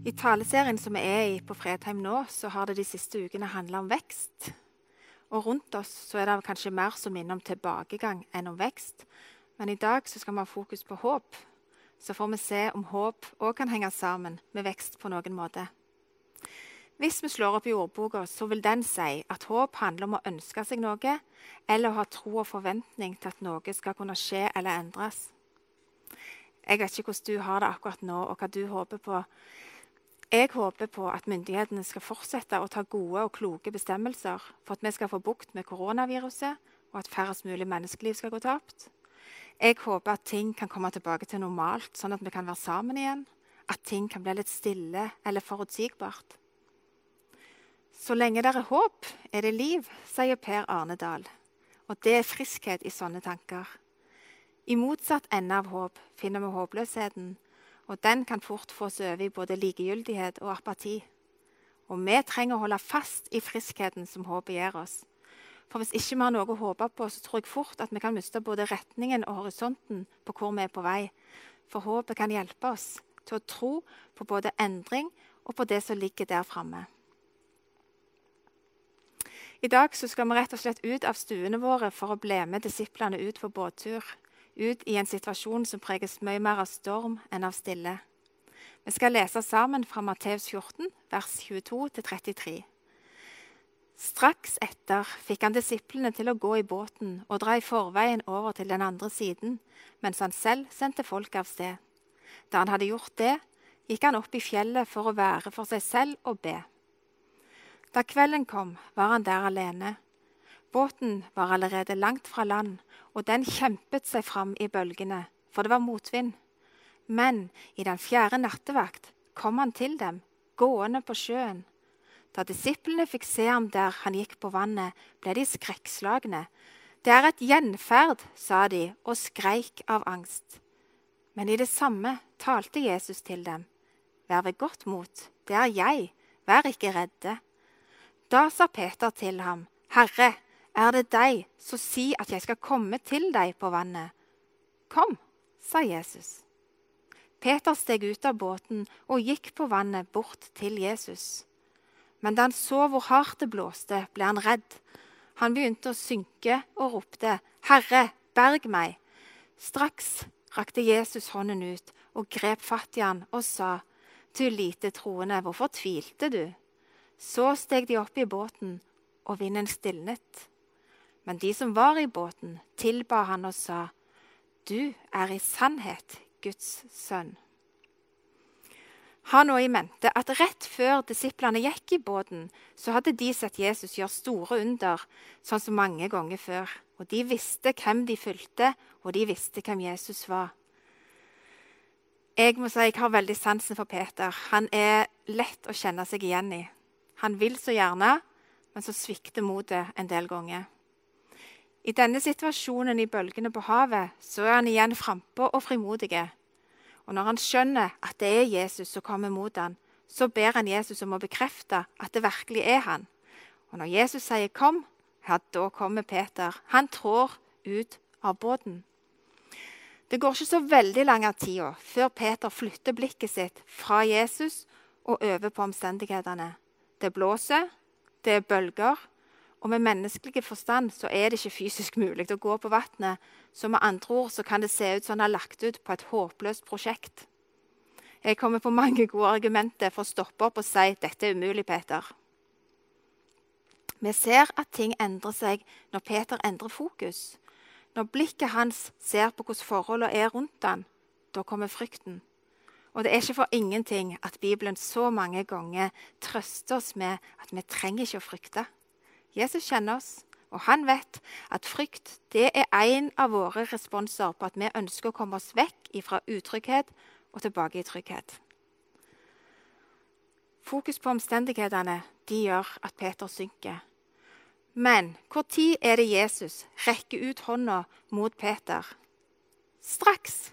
I taleserien som vi er i på Fredheim nå, så har det de siste ukene handla om vekst. Og rundt oss så er det kanskje mer som minner om tilbakegang enn om vekst. Men i dag så skal vi ha fokus på håp. Så får vi se om håp òg kan henge sammen med vekst på noen måte. Hvis vi slår opp i ordboka, så vil den si at håp handler om å ønske seg noe, eller å ha tro og forventning til at noe skal kunne skje eller endres. Jeg vet ikke hvordan du har det akkurat nå, og hva du håper på. Jeg håper på at myndighetene skal fortsette å ta gode og kloke bestemmelser for at vi skal få bukt med koronaviruset, og at færrest mulig menneskeliv skal gå tapt. Jeg håper at ting kan komme tilbake til normalt, sånn at vi kan være sammen igjen. At ting kan bli litt stille eller forutsigbart. Så lenge det er håp, er det liv, sier Per Arnedal. Og det er friskhet i sånne tanker. I motsatt ende av håp finner vi håpløsheten og den kan fort få oss over i både likegyldighet og apati. Og vi trenger å holde fast i friskheten som håpet gir oss. For hvis ikke vi har noe å håpe på, så tror jeg fort at vi kan miste både retningen og horisonten på hvor vi er på vei. For håpet kan hjelpe oss til å tro på både endring og på det som ligger der framme. I dag skal vi rett og slett ut av stuene våre for å bli med disiplene ut på båttur ut i en situasjon som preges mye mer av storm enn av stille. Vi skal lese sammen fra Matteus 14, vers 22-33. Straks etter fikk han disiplene til å gå i båten og dra i forveien over til den andre siden, mens han selv sendte folk av sted. Da han hadde gjort det, gikk han opp i fjellet for å være for seg selv og be. Da kvelden kom, var han der alene. Båten var allerede langt fra land, og den kjempet seg fram i bølgene, for det var motvind. Men i den fjerde nattevakt kom han til dem, gående på sjøen. Da disiplene fikk se ham der han gikk på vannet, ble de skrekkslagne. Det er et gjenferd, sa de og skreik av angst. Men i det samme talte Jesus til dem. Vær ved godt mot, det er jeg, vær ikke redde. Da sa Peter til ham, Herre, er det deg, så si at jeg skal komme til deg på vannet. Kom, sa Jesus. Peter steg ut av båten og gikk på vannet bort til Jesus. Men da han så hvor hardt det blåste, ble han redd. Han begynte å synke og ropte, 'Herre, berg meg!' Straks rakte Jesus hånden ut og grep fatt i han og sa, 'Du lite troende, hvorfor tvilte du?' Så steg de opp i båten, og vinden stilnet. Men de som var i båten, tilba han og sa, Du er i sannhet Guds sønn. Ha nå i mente at rett før disiplene gikk i båten, så hadde de sett Jesus gjøre store under, sånn som mange ganger før. Og de visste hvem de fulgte, og de visste hvem Jesus var. Jeg må si jeg har veldig sansen for Peter. Han er lett å kjenne seg igjen i. Han vil så gjerne, men så svikter motet en del ganger. I denne situasjonen i bølgene på havet så er han igjen frampå og frimodig. Og når han skjønner at det er Jesus som kommer mot ham, så ber han Jesus om å bekrefte at det virkelig er han. Og når Jesus sier 'kom', ja, da kommer Peter. Han trår ut av båten. Det går ikke så veldig lang tid før Peter flytter blikket sitt fra Jesus og over på omstendighetene. Det blåser, det er bølger, og med menneskelig forstand så er det ikke fysisk mulig å gå på vannet. Så med andre ord så kan det se ut som han har lagt ut på et håpløst prosjekt. Jeg kommer på mange gode argumenter for å stoppe opp og si dette er umulig, Peter. Vi ser at ting endrer seg når Peter endrer fokus. Når blikket hans ser på hvordan forholdene er rundt han, da kommer frykten. Og det er ikke for ingenting at Bibelen så mange ganger trøster oss med at vi trenger ikke å frykte. Jesus kjenner oss, og han vet at frykt det er en av våre responser på at vi ønsker å komme oss vekk fra utrygghet og tilbake i trygghet. Fokus på omstendighetene de gjør at Peter synker. Men når er det Jesus rekker ut hånda mot Peter? Straks,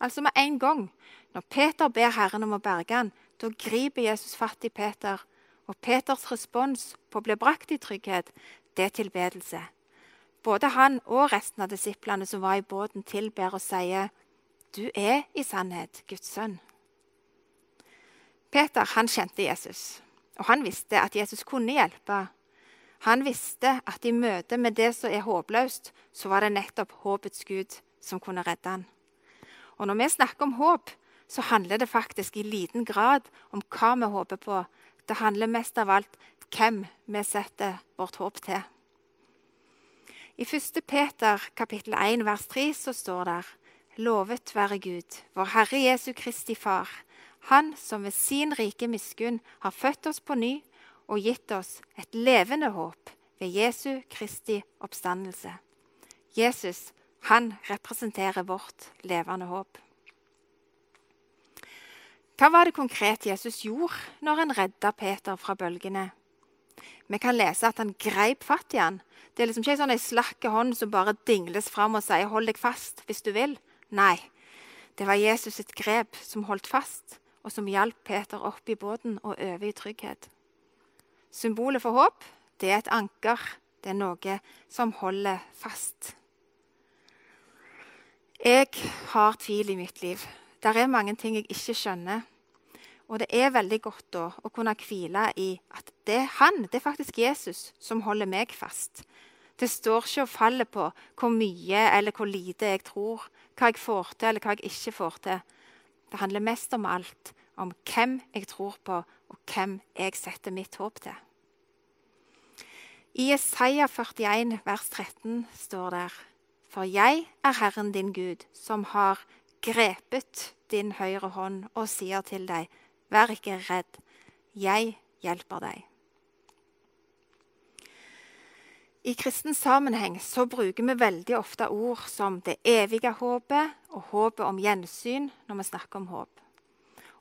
altså med en gang. Når Peter ber Herren om å berge han, da griper Jesus fatt i Peter og Peters respons på å bli brakt i trygghet, det er tilbedelse. Både han og resten av disiplene som var i båten, tilber og sier, 'Du er i sannhet Guds sønn'. Peter han kjente Jesus, og han visste at Jesus kunne hjelpe. Han visste at i møte med det som er håpløst, så var det nettopp håpets Gud som kunne redde han. Og når vi snakker om håp, så handler det faktisk i liten grad om hva vi håper på. Det handler mest av alt hvem vi setter vårt håp til. I 1. Peter kapittel 1 vers 3 så står det Lovet være Gud, vår Herre Jesu Kristi Far, Han som ved sin rike miskunn har født oss på ny og gitt oss et levende håp ved Jesu Kristi oppstandelse. Jesus, han representerer vårt levende håp. Hva var det konkret Jesus gjorde når han redda Peter fra bølgene? Vi kan lese at han greip fatt i han. Det er liksom ikke en sånn slakke hånd som bare dingles fram og sier 'hold deg fast hvis du vil'. Nei, det var Jesus sitt grep som holdt fast, og som hjalp Peter opp i båten og over i trygghet. Symbolet for håp det er et anker. Det er noe som holder fast. Jeg har tvil i mitt liv. Det er mange ting jeg ikke skjønner. Og det er veldig godt da å kunne hvile i at det er han, det er faktisk Jesus, som holder meg fast. Det står ikke og faller på hvor mye eller hvor lite jeg tror, hva jeg får til eller hva jeg ikke får til. Det handler mest om alt, om hvem jeg tror på, og hvem jeg setter mitt håp til. I Isaiah 41, vers 13 står det For jeg er Herren din Gud, som har grepet din høyre hånd og sier til deg, Vær ikke redd, jeg hjelper deg. I kristen sammenheng så bruker vi veldig ofte ord som det evige håpet og håpet om gjensyn når vi snakker om håp.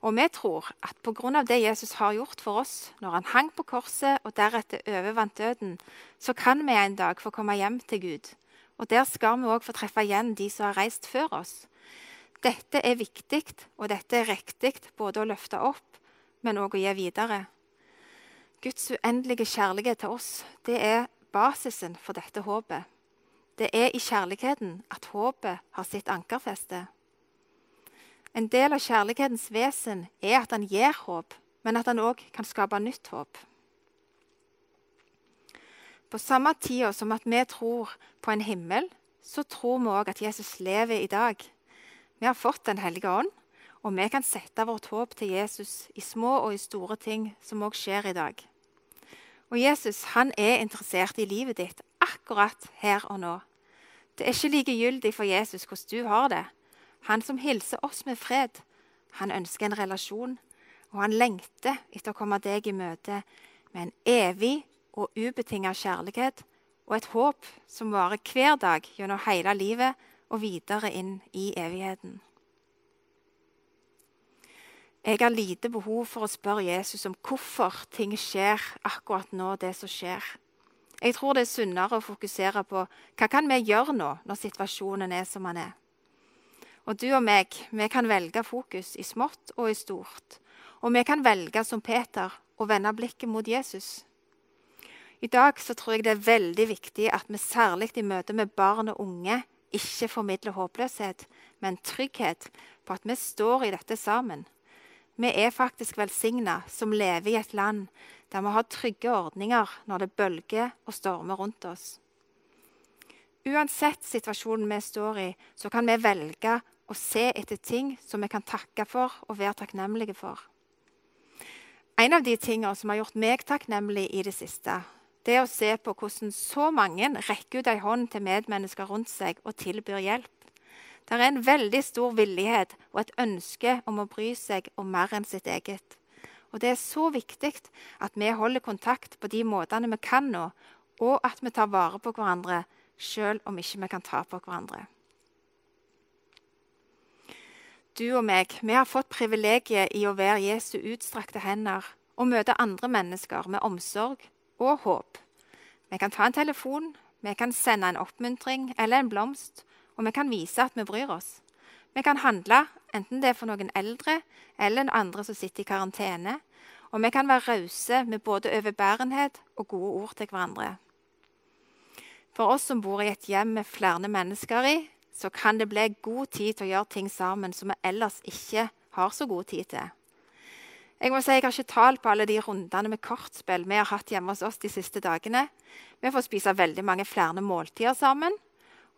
Og vi tror at pga. det Jesus har gjort for oss når han hang på korset og deretter overvant døden, så kan vi en dag få komme hjem til Gud. Og der skal vi òg få treffe igjen de som har reist før oss. Dette er viktig, og dette er riktig både å løfte opp, men òg å gi videre. Guds uendelige kjærlighet til oss det er basisen for dette håpet. Det er i kjærligheten at håpet har sitt ankerfeste. En del av kjærlighetens vesen er at han gir håp, men at han òg kan skape nytt håp. På samme tida som at vi tror på en himmel, så tror vi òg at Jesus lever i dag. Vi har fått Den hellige ånd, og vi kan sette vårt håp til Jesus i små og i store ting som òg skjer i dag. Og Jesus han er interessert i livet ditt akkurat her og nå. Det er ikke likegyldig for Jesus hvordan du har det. Han som hilser oss med fred, han ønsker en relasjon, og han lengter etter å komme deg i møte med en evig og ubetinget kjærlighet og et håp som varer hver dag gjennom hele livet og videre inn i evigheten. Jeg har lite behov for å spørre Jesus om hvorfor ting skjer akkurat nå, det som skjer. Jeg tror det er sunnere å fokusere på hva kan vi gjøre nå når situasjonen er som den er. Og du og meg, vi kan velge fokus i smått og i stort. Og vi kan velge som Peter å vende blikket mot Jesus. I dag så tror jeg det er veldig viktig at vi særlig i møte med barn og unge ikke formidler håpløshet, men trygghet på at vi står i dette sammen. Vi er faktisk velsigna som lever i et land der vi har trygge ordninger når det bølger og stormer rundt oss. Uansett situasjonen vi står i, så kan vi velge å se etter ting som vi kan takke for og være takknemlige for. En av de tingene som har gjort meg takknemlig i det siste, det å se på hvordan så mange rekker ut ei hånd til medmennesker rundt seg og tilbyr hjelp. Det er en veldig stor villighet og et ønske om å bry seg om mer enn sitt eget. Og Det er så viktig at vi holder kontakt på de måtene vi kan nå, og at vi tar vare på hverandre selv om ikke vi kan ta på hverandre. Du og meg, vi har fått privilegiet i å være Jesu utstrakte hender og møte andre mennesker med omsorg og håp. Vi kan ta en telefon, vi kan sende en oppmuntring eller en blomst, og vi kan vise at vi bryr oss. Vi kan handle, enten det er for noen eldre eller andre som sitter i karantene. Og vi kan være rause med både overbærenhet og gode ord til hverandre. For oss som bor i et hjem med flere mennesker i, så kan det bli god tid til å gjøre ting sammen som vi ellers ikke har så god tid til. Jeg må si jeg har ikke tall på alle de rundene med kortspill vi har hatt hjemme hos oss de siste dagene. Vi får spise veldig mange flere måltider sammen.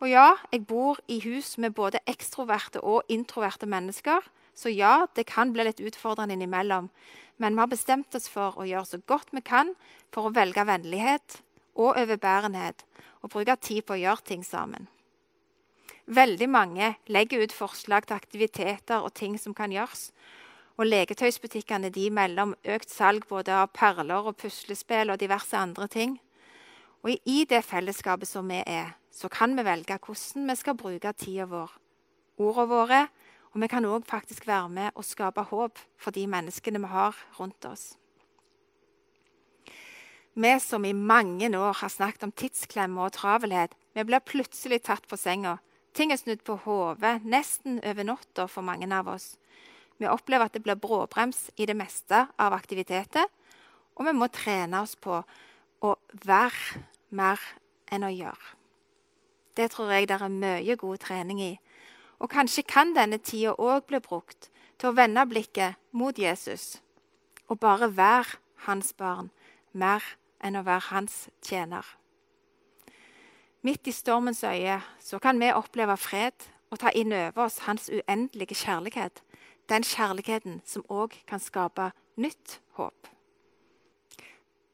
Og ja, jeg bor i hus med både ekstroverte og introverte mennesker. Så ja, det kan bli litt utfordrende innimellom. Men vi har bestemt oss for å gjøre så godt vi kan for å velge vennlighet og overbærenhet og bruke tid på å gjøre ting sammen. Veldig mange legger ut forslag til aktiviteter og ting som kan gjøres. Og leketøysbutikkene de melder om økt salg både av perler og puslespill og diverse andre ting. Og i det fellesskapet som vi er, så kan vi velge hvordan vi skal bruke tida vår, ordene våre, og vi kan òg faktisk være med og skape håp for de menneskene vi har rundt oss. Vi som i mange år har snakket om tidsklemme og travelhet, vi blir plutselig tatt på senga. Ting er snudd på hodet nesten over natta for mange av oss. Vi opplever at det blir bråbrems i det meste av aktiviteter, og vi må trene oss på å være mer enn å gjøre. Det tror jeg det er mye god trening i. Og kanskje kan denne tida òg bli brukt til å vende blikket mot Jesus og bare være hans barn mer enn å være hans tjener. Midt i stormens øye så kan vi oppleve fred og ta inn over oss hans uendelige kjærlighet. Den kjærligheten som òg kan skape nytt håp.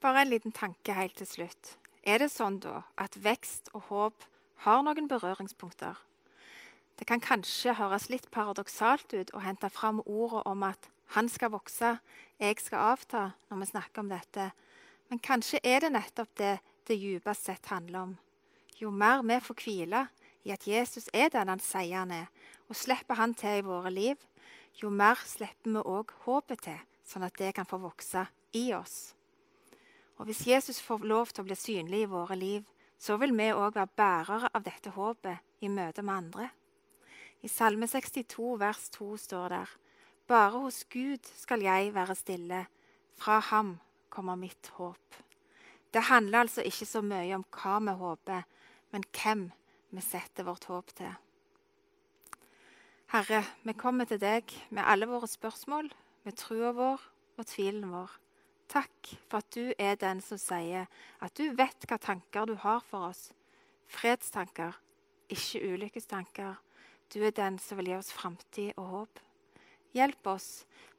Bare en liten tanke helt til slutt. Er det sånn da at vekst og håp har noen berøringspunkter. Det kan kanskje høres litt paradoksalt ut å hente fram ordet om at 'han skal vokse, jeg skal avta', når vi snakker om dette. Men kanskje er det nettopp det det dypest sett handler om. Jo mer vi får hvile i at Jesus er den han sier han er, og slipper han til i våre liv, jo mer slipper vi òg håpet til, sånn at det kan få vokse i oss. Og Hvis Jesus får lov til å bli synlig i våre liv, så vil vi òg være bærere av dette håpet i møte med andre. I Salme 62 vers 2 står der Bare hos Gud skal jeg være stille, fra ham kommer mitt håp. Det handler altså ikke så mye om hva vi håper, men hvem vi setter vårt håp til. Herre, vi kommer til deg med alle våre spørsmål, med trua vår og tvilen vår. Takk for at du er den som sier at du vet hva tanker du har for oss. Fredstanker, ikke ulykkestanker. Du er den som vil gi oss framtid og håp. Hjelp oss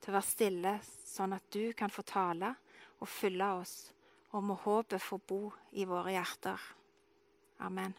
til å være stille, sånn at du kan få tale og fylle oss, og må håpet få bo i våre hjerter. Amen.